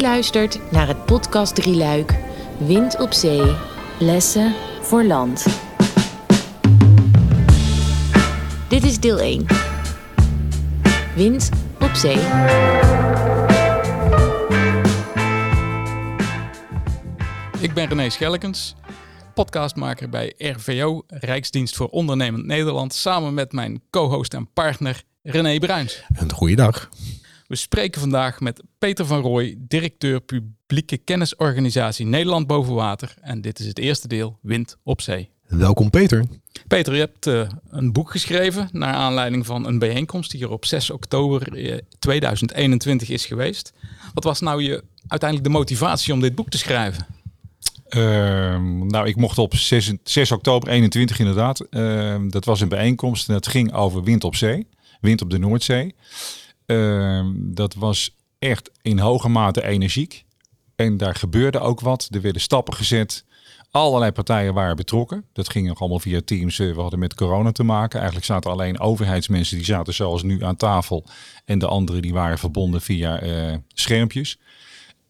U luistert naar het podcast Drieluik. Wind op zee, lessen voor land. Dit is deel 1. Wind op zee. Ik ben René Schellekens, podcastmaker bij RVO, Rijksdienst voor Ondernemend Nederland, samen met mijn co-host en partner René Bruins. Een goeiedag. We spreken vandaag met Peter van Rooij, directeur publieke kennisorganisatie Nederland Boven Water. En dit is het eerste deel, Wind op Zee. Welkom Peter. Peter, je hebt uh, een boek geschreven naar aanleiding van een bijeenkomst die hier op 6 oktober 2021 is geweest. Wat was nou je uiteindelijk de motivatie om dit boek te schrijven? Uh, nou, ik mocht op 6, 6 oktober 21 inderdaad. Uh, dat was een bijeenkomst en dat ging over wind op zee, wind op de Noordzee. Ehm, dat was echt in hoge mate energiek. En daar gebeurde ook wat. Er werden stappen gezet. Allerlei partijen waren betrokken. Dat ging nog allemaal via Teams. We hadden met corona te maken. Eigenlijk zaten alleen overheidsmensen die zaten zoals nu aan tafel. En de anderen die waren verbonden via uh, schermpjes.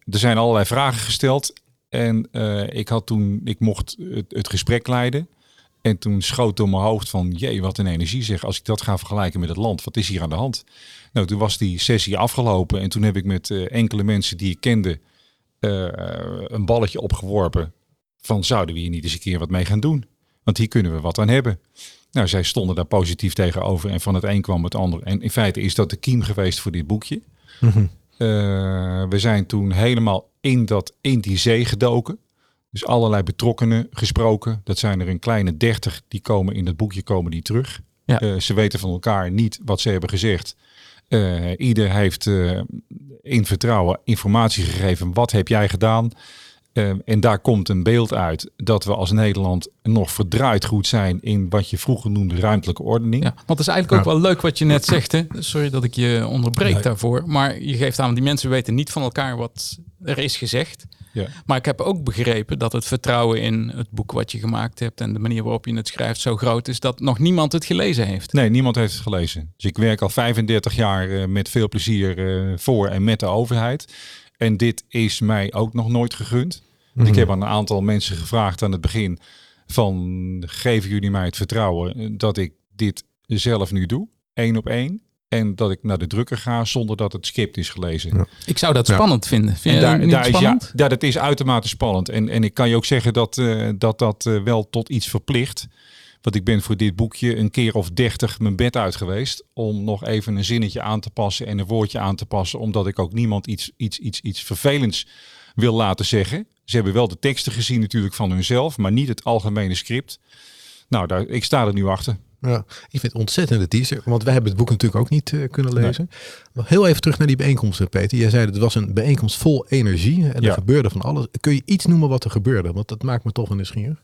Er zijn allerlei vragen gesteld. En uh, ik had toen, ik mocht het, het, gesprek leiden. En toen schoot door mijn hoofd van, jee, wat een energie zeg. Als ik dat ga vergelijken met het land, wat is hier aan de hand? Nou, toen was die sessie afgelopen en toen heb ik met uh, enkele mensen die ik kende uh, een balletje opgeworpen van zouden we hier niet eens een keer wat mee gaan doen? Want hier kunnen we wat aan hebben. Nou, zij stonden daar positief tegenover en van het een kwam het ander. En in feite is dat de kiem geweest voor dit boekje. Mm -hmm. uh, we zijn toen helemaal in, dat, in die zee gedoken. Dus allerlei betrokkenen gesproken. Dat zijn er een kleine dertig die komen in dat boekje komen die terug. Ja. Uh, ze weten van elkaar niet wat ze hebben gezegd. Uh, ieder heeft uh, in vertrouwen informatie gegeven. Wat heb jij gedaan? En daar komt een beeld uit dat we als Nederland nog verdraaid goed zijn in wat je vroeger noemde ruimtelijke ordening. Ja, want het is eigenlijk ook wel leuk wat je net zegt. Hè? Sorry dat ik je onderbreek nee. daarvoor. Maar je geeft aan, die mensen weten niet van elkaar wat er is gezegd. Ja. Maar ik heb ook begrepen dat het vertrouwen in het boek wat je gemaakt hebt en de manier waarop je het schrijft zo groot is dat nog niemand het gelezen heeft. Nee, niemand heeft het gelezen. Dus ik werk al 35 jaar uh, met veel plezier uh, voor en met de overheid. En dit is mij ook nog nooit gegund. Mm. Ik heb aan een aantal mensen gevraagd aan het begin van geven jullie mij het vertrouwen dat ik dit zelf nu doe, één op één. En dat ik naar de drukker ga zonder dat het script is gelezen. Ja. Ik zou dat spannend ja. vinden. Vind je daar, daar is, ja, ja, dat is uitermate spannend. En, en ik kan je ook zeggen dat uh, dat, dat uh, wel tot iets verplicht. Want ik ben voor dit boekje een keer of dertig mijn bed uit geweest. Om nog even een zinnetje aan te passen en een woordje aan te passen. Omdat ik ook niemand iets, iets, iets, iets vervelends wil laten zeggen. Ze hebben wel de teksten gezien natuurlijk van hunzelf. Maar niet het algemene script. Nou, daar, ik sta er nu achter. Ja, ik vind het ontzettende teaser, want wij hebben het boek natuurlijk ook niet uh, kunnen lezen. Nee. Nog heel even terug naar die bijeenkomst, Peter. Jij zei dat het was een bijeenkomst vol energie en er ja. gebeurde van alles. Kun je iets noemen wat er gebeurde? Want dat maakt me toch wel nieuwsgierig.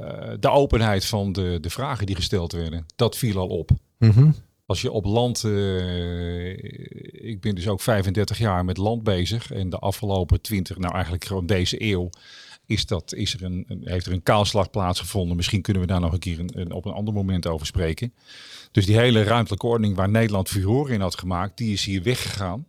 Uh, de openheid van de, de vragen die gesteld werden, dat viel al op. Mm -hmm. Als je op land, uh, ik ben dus ook 35 jaar met land bezig en de afgelopen 20, nou eigenlijk gewoon deze eeuw, is dat, is er een, heeft er een kaalslag plaatsgevonden. Misschien kunnen we daar nog een keer een, op een ander moment over spreken. Dus die hele ruimtelijke ordening waar Nederland furore in had gemaakt, die is hier weggegaan.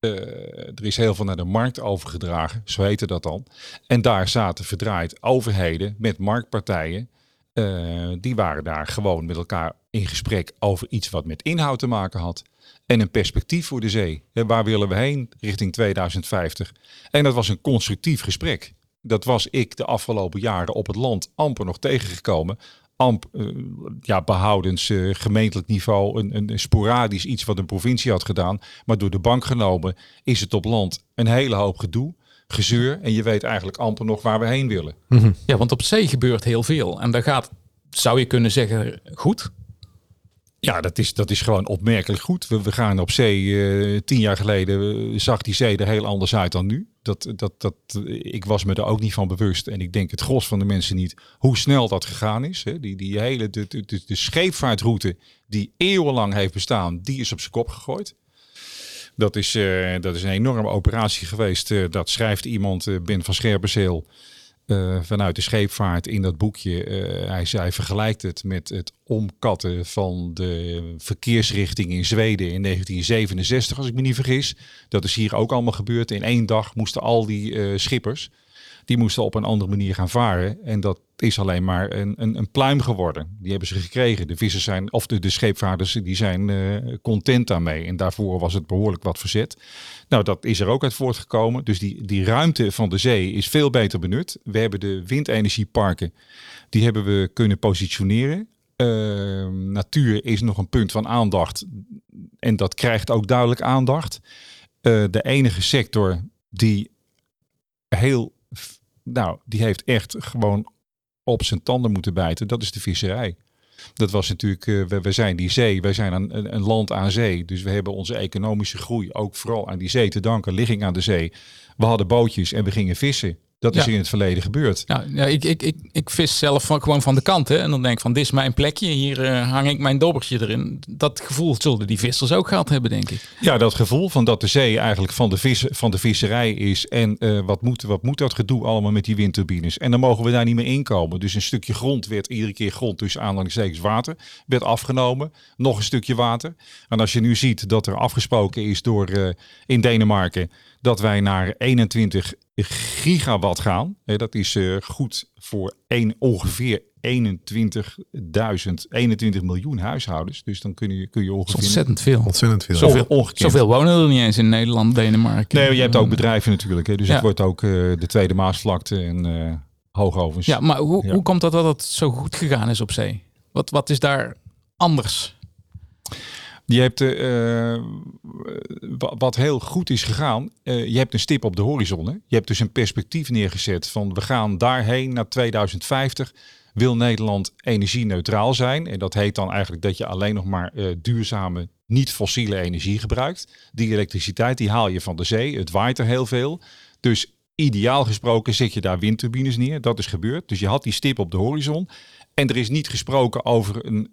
Uh, er is heel veel naar de markt overgedragen, zo heette dat dan. En daar zaten verdraaid overheden met marktpartijen. Uh, die waren daar gewoon met elkaar in gesprek over iets wat met inhoud te maken had. En een perspectief voor de zee. En waar willen we heen richting 2050? En dat was een constructief gesprek. Dat was ik de afgelopen jaren op het land amper nog tegengekomen. Amp, uh, ja, behoudens uh, gemeentelijk niveau een, een, sporadisch iets wat een provincie had gedaan. Maar door de bank genomen is het op land een hele hoop gedoe, gezeur. En je weet eigenlijk amper nog waar we heen willen. Mm -hmm. Ja, want op zee gebeurt heel veel. En daar gaat, zou je kunnen zeggen, goed. Ja, dat is, dat is gewoon opmerkelijk goed. We, we gaan op zee. Uh, tien jaar geleden zag die zee er heel anders uit dan nu. Dat, dat, dat, ik was me er ook niet van bewust. En ik denk het gros van de mensen niet hoe snel dat gegaan is. Hè. Die, die hele de, de, de, scheepvaartroute die eeuwenlang heeft bestaan, die is op zijn kop gegooid. Dat is, uh, dat is een enorme operatie geweest. Uh, dat schrijft iemand, Ben van Scherpenzeel. Vanuit de scheepvaart in dat boekje. hij, hij vergelijkt het met het omkatten van de verkeersrichting in Zweden in 1967, als ik me niet vergis. Dat is hier ook allemaal gebeurd. In één dag moesten al die schippers die moesten op een andere manier gaan varen. En dat is alleen maar een, een, een pluim geworden. Die hebben ze gekregen. De vissers zijn, of de, de scheepvaarders, die zijn uh, content daarmee. En daarvoor was het behoorlijk wat verzet. Nou, dat is er ook uit voortgekomen. Dus die, die ruimte van de zee is veel beter benut. We hebben de windenergieparken, die hebben we kunnen positioneren. Uh, natuur is nog een punt van aandacht. En dat krijgt ook duidelijk aandacht. Uh, de enige sector die heel nou, die heeft echt gewoon op zijn tanden moeten bijten. Dat is de visserij. Dat was natuurlijk, uh, we, zijn die zee, wij zijn een, een, land aan zee. Dus we hebben onze economische groei ook vooral aan die zee te danken, ligging aan de zee. We hadden bootjes en we gingen vissen. Dat is in het verleden gebeurd. Ja, ja ik, ik, ik, ik vis zelf van, gewoon van de kant. Hè, en dan denk ik van, dit is mijn plekje. Hier uh, hang ik mijn dobbertje erin. Dat gevoel zullen die vissers ook gehad hebben, denk ik. Ja, dat gevoel van dat de zee eigenlijk van de, vis, van de visserij is. En uh, wat, moet, wat moet dat gedoe allemaal met die windturbines? En dan mogen we daar niet meer inkomen. Dus een stukje grond werd iedere keer grond, dus aanhalingstekens water, werd afgenomen. Nog een stukje water. En als je nu ziet dat er afgesproken is door uh, in Denemarken dat wij naar 21 gigawatt gaan. Dat is uh, goed voor een, ongeveer 21.000, 21 miljoen huishoudens. Dus dan kun je, kun je ongeveer... Ontzettend veel. Ontzettend veel. Zoveel, ongekend. Zoveel wonen er niet eens in Nederland, Denemarken. Nee, je hebt ook bedrijven natuurlijk. Hè. Dus ja. het wordt ook uh, de Tweede Maasvlakte en uh, Hoogovens. Ja, maar hoe, ja. hoe komt dat dat het zo goed gegaan is op zee? Wat, wat is daar anders? Je hebt uh, wat heel goed is gegaan. Uh, je hebt een stip op de horizon. Je hebt dus een perspectief neergezet van we gaan daarheen naar 2050. Wil Nederland energie-neutraal zijn? En dat heet dan eigenlijk dat je alleen nog maar duurzame, niet-fossiele energie gebruikt. Die elektriciteit die haal je van de zee. Het waait er heel veel. Dus ideaal gesproken zet je daar windturbines neer. Dat is gebeurd. Dus je had die stip op de horizon. En er is niet gesproken over een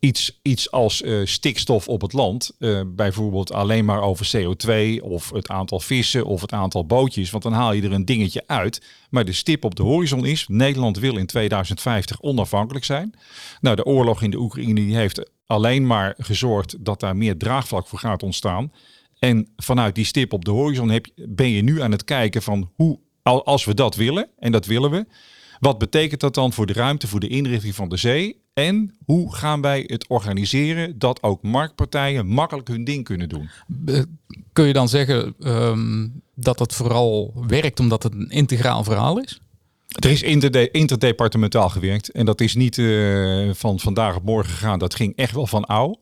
iets, iets als uh, stikstof op het land, uh, bijvoorbeeld alleen maar over CO2 of het aantal vissen of het aantal bootjes, want dan haal je er een dingetje uit. Maar de stip op de horizon is, Nederland wil in 2050 onafhankelijk zijn. Nou, de oorlog in de Oekraïne die heeft alleen maar gezorgd dat daar meer draagvlak voor gaat ontstaan. En vanuit die stip op de horizon heb, ben je nu aan het kijken van hoe, als we dat willen, en dat willen we, wat betekent dat dan voor de ruimte, voor de inrichting van de zee? En hoe gaan wij het organiseren dat ook marktpartijen makkelijk hun ding kunnen doen? Kun je dan zeggen um, dat het vooral werkt omdat het een integraal verhaal is? Er is interde interdepartementaal gewerkt en dat is niet uh, van vandaag op morgen gegaan. Dat ging echt wel van ouw.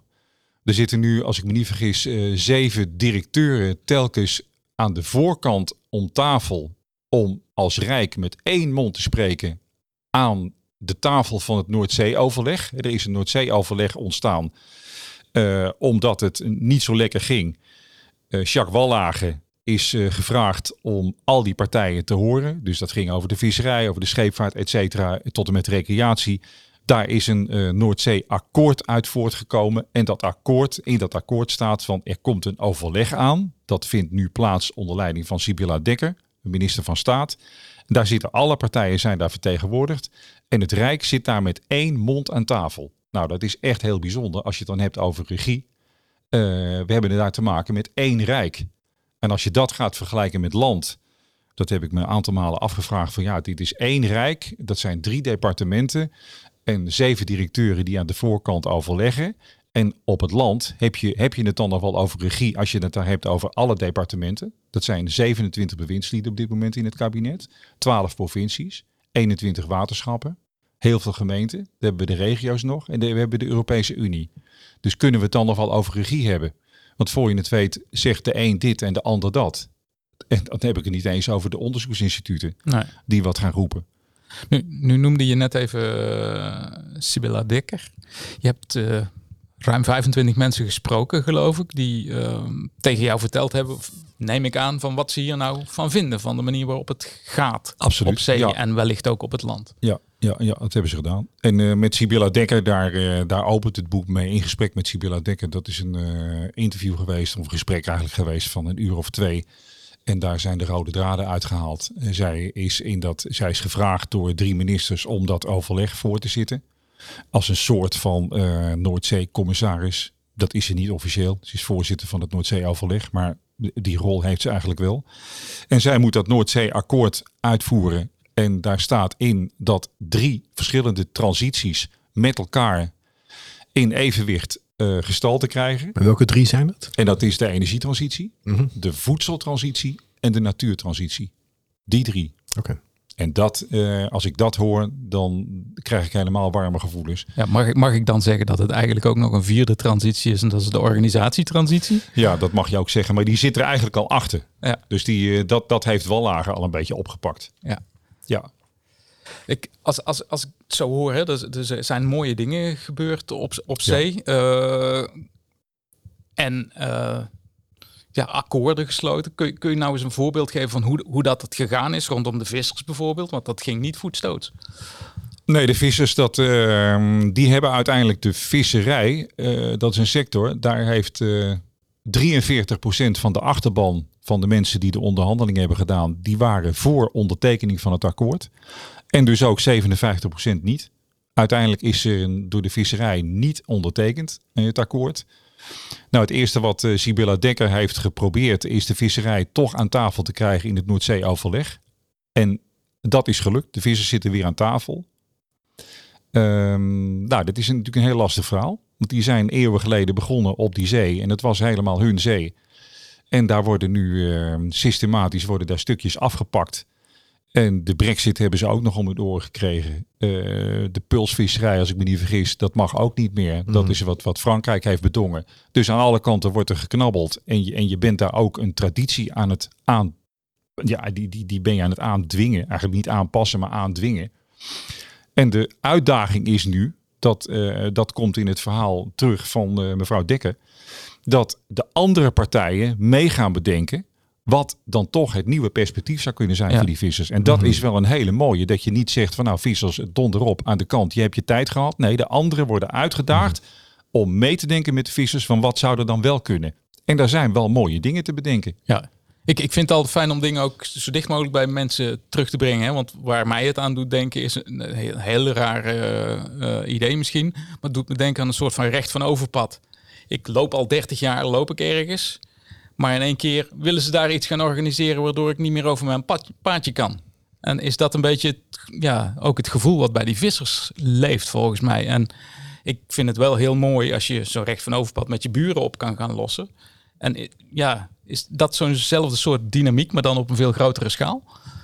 Er zitten nu, als ik me niet vergis, uh, zeven directeuren telkens aan de voorkant om tafel om als Rijk met één mond te spreken aan de tafel van het Noordzee-overleg. Er is een Noordzee-overleg ontstaan uh, omdat het niet zo lekker ging. Uh, Jacques Wallage is uh, gevraagd om al die partijen te horen. Dus dat ging over de visserij, over de scheepvaart, et cetera, tot en met recreatie. Daar is een Noordzee-akkoord uit voortgekomen. En dat akkoord, in dat akkoord staat van er komt een overleg aan. Dat vindt nu plaats onder leiding van Sibylla Dekker, minister van Staat. Daar zitten alle partijen zijn daar vertegenwoordigd. En het Rijk zit daar met één mond aan tafel. Nou, dat is echt heel bijzonder als je het dan hebt over regie. Uh, we hebben daar te maken met één Rijk. En als je dat gaat vergelijken met land, dat heb ik me een aantal malen afgevraagd van ja, dit is één Rijk. Dat zijn drie departementen en zeven directeuren die aan de voorkant overleggen. En op het land heb je, heb je het dan nog wel over regie als je het daar hebt over alle departementen. Dat zijn 27 bewindslieden op dit moment in het kabinet, 12 provincies, 21 waterschappen, heel veel gemeenten. Dan hebben we de regio's nog en we hebben de Europese Unie. Dus kunnen we het dan nog wel over regie hebben? Want voor je het weet zegt de een dit en de ander dat. En dan heb ik het niet eens over de onderzoeksinstituten nee. die wat gaan roepen. Nu, nu noemde je net even uh, Sibylla Dekker. Je hebt uh, ruim 25 mensen gesproken, geloof ik, die uh, tegen jou verteld hebben, neem ik aan, van wat ze hier nou van vinden, van de manier waarop het gaat Absoluut, op zee ja. en wellicht ook op het land. Ja, ja, ja dat hebben ze gedaan. En uh, met Sibylla Dekker, daar, uh, daar opent het boek mee in gesprek met Sibylla Dekker. Dat is een uh, interview geweest, of een gesprek eigenlijk geweest van een uur of twee. En daar zijn de rode draden uitgehaald. Zij is, in dat, zij is gevraagd door drie ministers om dat overleg voor te zitten. Als een soort van uh, Noordzee-commissaris. Dat is ze niet officieel. Ze is voorzitter van het Noordzee-overleg. Maar die rol heeft ze eigenlijk wel. En zij moet dat Noordzee-akkoord uitvoeren. En daar staat in dat drie verschillende transities met elkaar in evenwicht uh, gestalte krijgen. En welke drie zijn het? En dat is de energietransitie, mhm. de voedseltransitie en de natuurtransitie. Die drie. Oké. En dat, uh, als ik dat hoor, dan krijg ik helemaal warme gevoelens. Ja, mag, ik, mag ik dan zeggen dat het eigenlijk ook nog een vierde transitie is en dat is de organisatietransitie? Ja, dat mag je ook zeggen, maar die zit er eigenlijk al achter. Ja. Dus die, uh, dat, dat heeft Wallager al een beetje opgepakt. Ja. Ja. Ik, als, als, als ik het zo hoor, hè, dus, er zijn mooie dingen gebeurd op, op zee. Ja. Uh, en uh, ja, akkoorden gesloten. Kun, kun je nou eens een voorbeeld geven van hoe, hoe dat het gegaan is rondom de vissers bijvoorbeeld? Want dat ging niet voetstoots. Nee, de vissers, dat, uh, die hebben uiteindelijk de visserij, uh, dat is een sector, daar heeft uh, 43% van de achterban van de mensen die de onderhandeling hebben gedaan, die waren voor ondertekening van het akkoord. En dus ook 57% niet. Uiteindelijk is er door de visserij niet ondertekend in het akkoord. Nou, het eerste wat uh, Sibylla Dekker heeft geprobeerd is de visserij toch aan tafel te krijgen in het Noordzee-overleg. En dat is gelukt. De vissers zitten weer aan tafel. Um, nou, dat is natuurlijk een heel lastig verhaal. Want die zijn eeuwen geleden begonnen op die zee. En het was helemaal hun zee. En daar worden nu uh, systematisch worden daar stukjes afgepakt. En de brexit hebben ze ook nog om het oor gekregen. Uh, de pulsvisserij, als ik me niet vergis, dat mag ook niet meer. Dat mhm. is wat, wat Frankrijk heeft bedongen. Dus aan alle kanten wordt er geknabbeld. En je, en je bent daar ook een traditie aan het aan... Ja, die, die, die ben je aan het aandwingen. Eigenlijk niet aanpassen, maar aandwingen. En de uitdaging is nu, dat, uh, dat komt in het verhaal terug van uh, mevrouw Dekker, dat de andere partijen mee gaan bedenken wat dan toch het nieuwe perspectief zou kunnen zijn voor die vissers. En dat mhm. is wel een hele mooie. Dat je niet zegt van nou vissers, donder op aan de kant. Je hebt je tijd gehad. Nee, de anderen worden uitgedaagd mhm. om mee te denken met de vissers van wat zou er dan wel kunnen. En daar zijn wel mooie dingen te bedenken. Ja, ik, ik vind het altijd fijn om dingen ook zo dicht mogelijk bij mensen terug te brengen. Hè? Want waar mij het aan doet denken is een heel, heel raar uh, idee misschien. Maar het doet me denken aan een soort van recht van overpad. Ik loop al 30 jaar, loop ik ergens. Maar in één keer willen ze daar iets gaan organiseren waardoor ik niet meer over mijn paadje kan. En is dat een beetje ja, ook het gevoel wat bij die vissers leeft volgens mij. En ik vind het wel heel mooi als je zo recht van overpad met je buren op kan gaan lossen. En ja, is dat zo'nzelfde soort dynamiek, maar dan op een veel grotere schaal?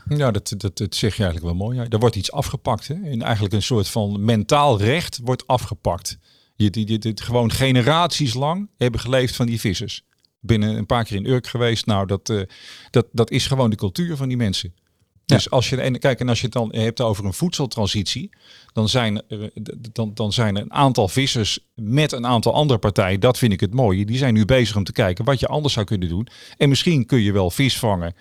Ja, dat, dat, zeg je eigenlijk wel mooi. Ja. Er wordt iets afgepakt. Hè? En eigenlijk een soort van mentaal recht wordt afgepakt. Je, die, die, die, gewoon generaties lang hebben geleefd van die vissers binnen een paar keer in Urk geweest. Nou, dat, uh, dat, dat is gewoon de cultuur van die mensen. Dus als je en kijk, en als je het dan hebt over een voedseltransitie, dan zijn, er, dan, dan zijn er een aantal vissers met een aantal andere partijen. Dat vind ik het mooie. Die zijn nu bezig om te kijken wat je anders zou kunnen doen. En misschien kun je wel vis vangen.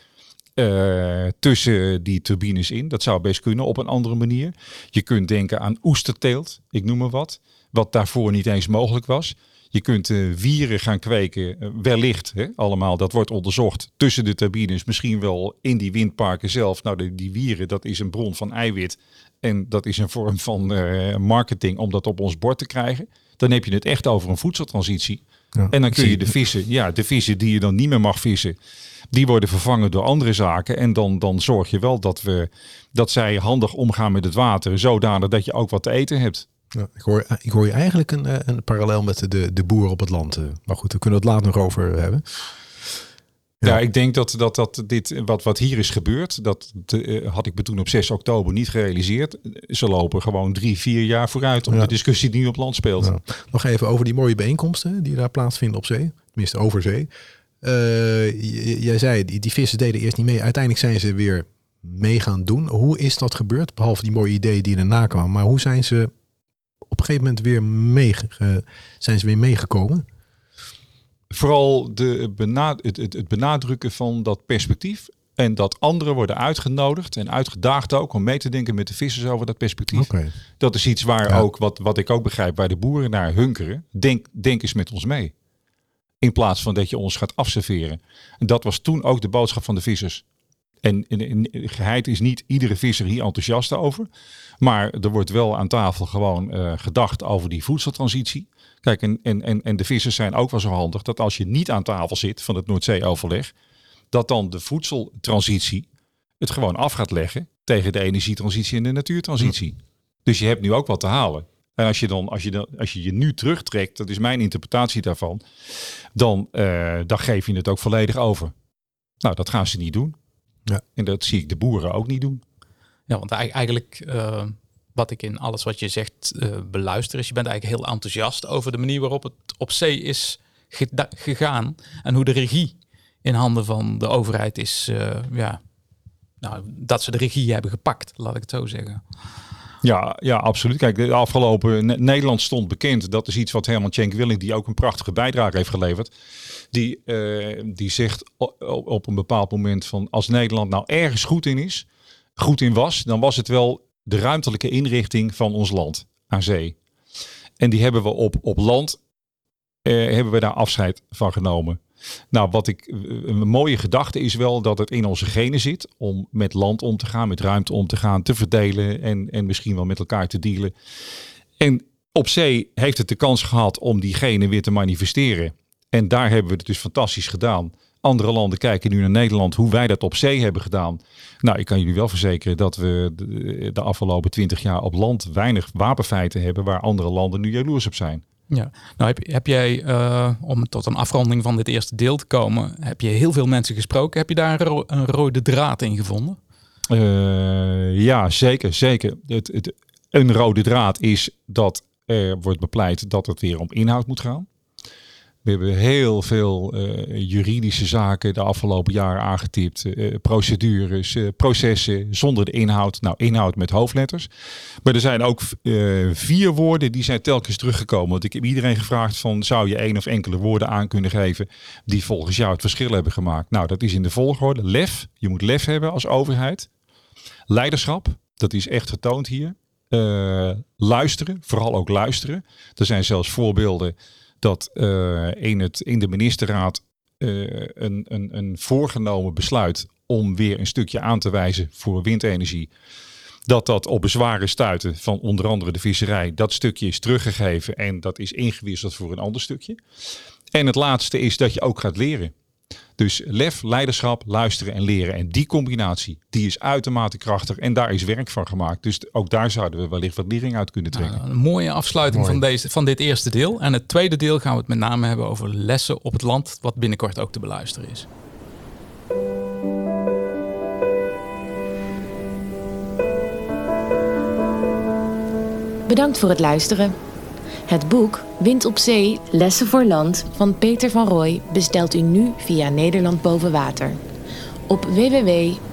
Uh, tussen die turbines in. Dat zou best kunnen op een andere manier. Je kunt denken aan oesterteelt, ik noem maar wat. Wat daarvoor niet eens mogelijk was. Je kunt uh, wieren gaan kweken, uh, wellicht hè, allemaal. Dat wordt onderzocht tussen de turbines, misschien wel in die windparken zelf. Nou, de, die wieren, dat is een bron van eiwit. En dat is een vorm van uh, marketing om dat op ons bord te krijgen. Dan heb je het echt over een voedseltransitie. Ja, en dan kun je de vissen, ja, de vissen die je dan niet meer mag vissen, die worden vervangen door andere zaken. En dan, dan zorg je wel dat, we, dat zij handig omgaan met het water, zodanig dat je ook wat te eten hebt. Ja, ik, hoor, ik hoor je eigenlijk een, eh, een parallel met de, de boer op het land. Eh. Maar goed, we kunnen het later nog over hebben. Ja. ik denk dat, dat, dat dit, wat, wat hier is gebeurd, dat had ik me toen op 6 oktober niet gerealiseerd. Ze lopen gewoon drie, vier jaar vooruit om de discussie die nu op land speelt. Nog even over die mooie bijeenkomsten die daar plaatsvinden op zee, tenminste over zee. jij zei, die, die vissen deden eerst niet mee. Uiteindelijk zijn ze weer mee gaan doen. Hoe is dat gebeurd? Behalve die mooie ideeën die erna kwamen. Maar hoe zijn ze op een gegeven moment weer mee, zijn ze weer meegekomen? Vooral de benad het, het, het benadrukken van dat perspectief. En dat anderen worden uitgenodigd en uitgedaagd ook om mee te denken met de vissers over dat perspectief. Dat is iets waar ook, wat, wat ik ook begrijp, waar de boeren naar hunkeren. Denk, denk eens met ons mee. In plaats van dat je ons gaat afserveren. En dat was toen ook de boodschap van de vissers. En, in geheid is niet iedere visser hier enthousiast over. Maar er wordt wel aan tafel gewoon uh, gedacht over die voedseltransitie. Kijk, en, en, en de vissers zijn ook wel zo handig dat als je niet aan tafel zit van het Noordzee-overleg, dat dan de voedseltransitie het gewoon af gaat leggen tegen de energietransitie en de natuurtransitie. Dus je hebt nu ook wat te halen. En als je dan, als je, dan, als je je nu terugtrekt, dat is mijn interpretatie daarvan, dan, uh, dan geef je het ook volledig over. Nou, dat gaan ze niet doen. Ja. En dat zie ik de boeren ook niet doen. Ja, want eigenlijk uh, wat ik in alles wat je zegt uh, beluister is, je bent eigenlijk heel enthousiast over de manier waarop het op zee is gegaan en hoe de regie in handen van de overheid is, uh, ja, nou, dat ze de regie hebben gepakt, laat ik het zo zeggen. Ja, ja, absoluut. Kijk, de afgelopen Nederland stond bekend. Dat is iets wat Herman Tjenk Willing, die ook een prachtige bijdrage heeft geleverd. Die, uh, die zegt op, een bepaald moment van als Nederland nou ergens goed in is, goed in was, dan was het wel de ruimtelijke inrichting van ons land aan zee. En die hebben we op, op land, eh, hebben we daar afscheid van genomen. Nou, wat ik een mooie gedachte is wel dat het in onze genen zit om met land om te gaan, met ruimte om te gaan, te verdelen en, en misschien wel met elkaar te dealen. En op zee heeft het de kans gehad om die genen weer te manifesteren. En daar hebben we het dus fantastisch gedaan. Andere landen kijken nu naar Nederland, hoe wij dat op zee hebben gedaan. Nou, ik kan jullie wel verzekeren dat we de, afgelopen twintig jaar op land weinig wapenfeiten hebben waar andere landen nu jaloers op zijn. Ja, nou heb, heb jij, uh, om tot een afronding van dit eerste deel te komen, heb je heel veel mensen gesproken. Heb je daar een, rode draad in gevonden? Uh, ja, zeker, zeker. Het, het, een rode draad is dat er wordt bepleit dat het weer om inhoud moet gaan. We hebben heel veel uh, juridische zaken de afgelopen jaren aangetipt. Uh, procedures, uh, processen zonder de inhoud. Nou, inhoud met hoofdletters. Maar er zijn ook vier woorden die zijn telkens teruggekomen. Want ik heb iedereen gevraagd van zou je één of enkele woorden aan kunnen geven die volgens jou het verschil hebben gemaakt. Nou, dat is in de volgorde. Lef. Je moet lef hebben als overheid. Leiderschap. Dat is echt getoond hier. luisteren. Vooral ook luisteren. Er zijn zelfs voorbeelden dat uh, in, het, in de ministerraad uh, een, een, een voorgenomen besluit om weer een stukje aan te wijzen voor windenergie. Dat dat op bezwaren stuiten van onder andere de visserij. Dat stukje is teruggegeven en dat is ingewisseld voor een ander stukje. En het laatste is dat je ook gaat leren. Dus lef, leiderschap, luisteren en leren. En die combinatie, die is uitermate krachtig. En daar is werk van gemaakt. Dus ook daar zouden we wellicht wat lering uit kunnen trekken. Nou, een mooie afsluiting van, deze, van dit eerste deel. En het tweede deel gaan we het met name hebben over lessen op het land. Wat binnenkort ook te beluisteren is. Bedankt voor het luisteren. Het boek Wind op Zee, Lessen voor Land van Peter van Rooij bestelt u nu via Nederland Boven Water. Op www.nlbw.nl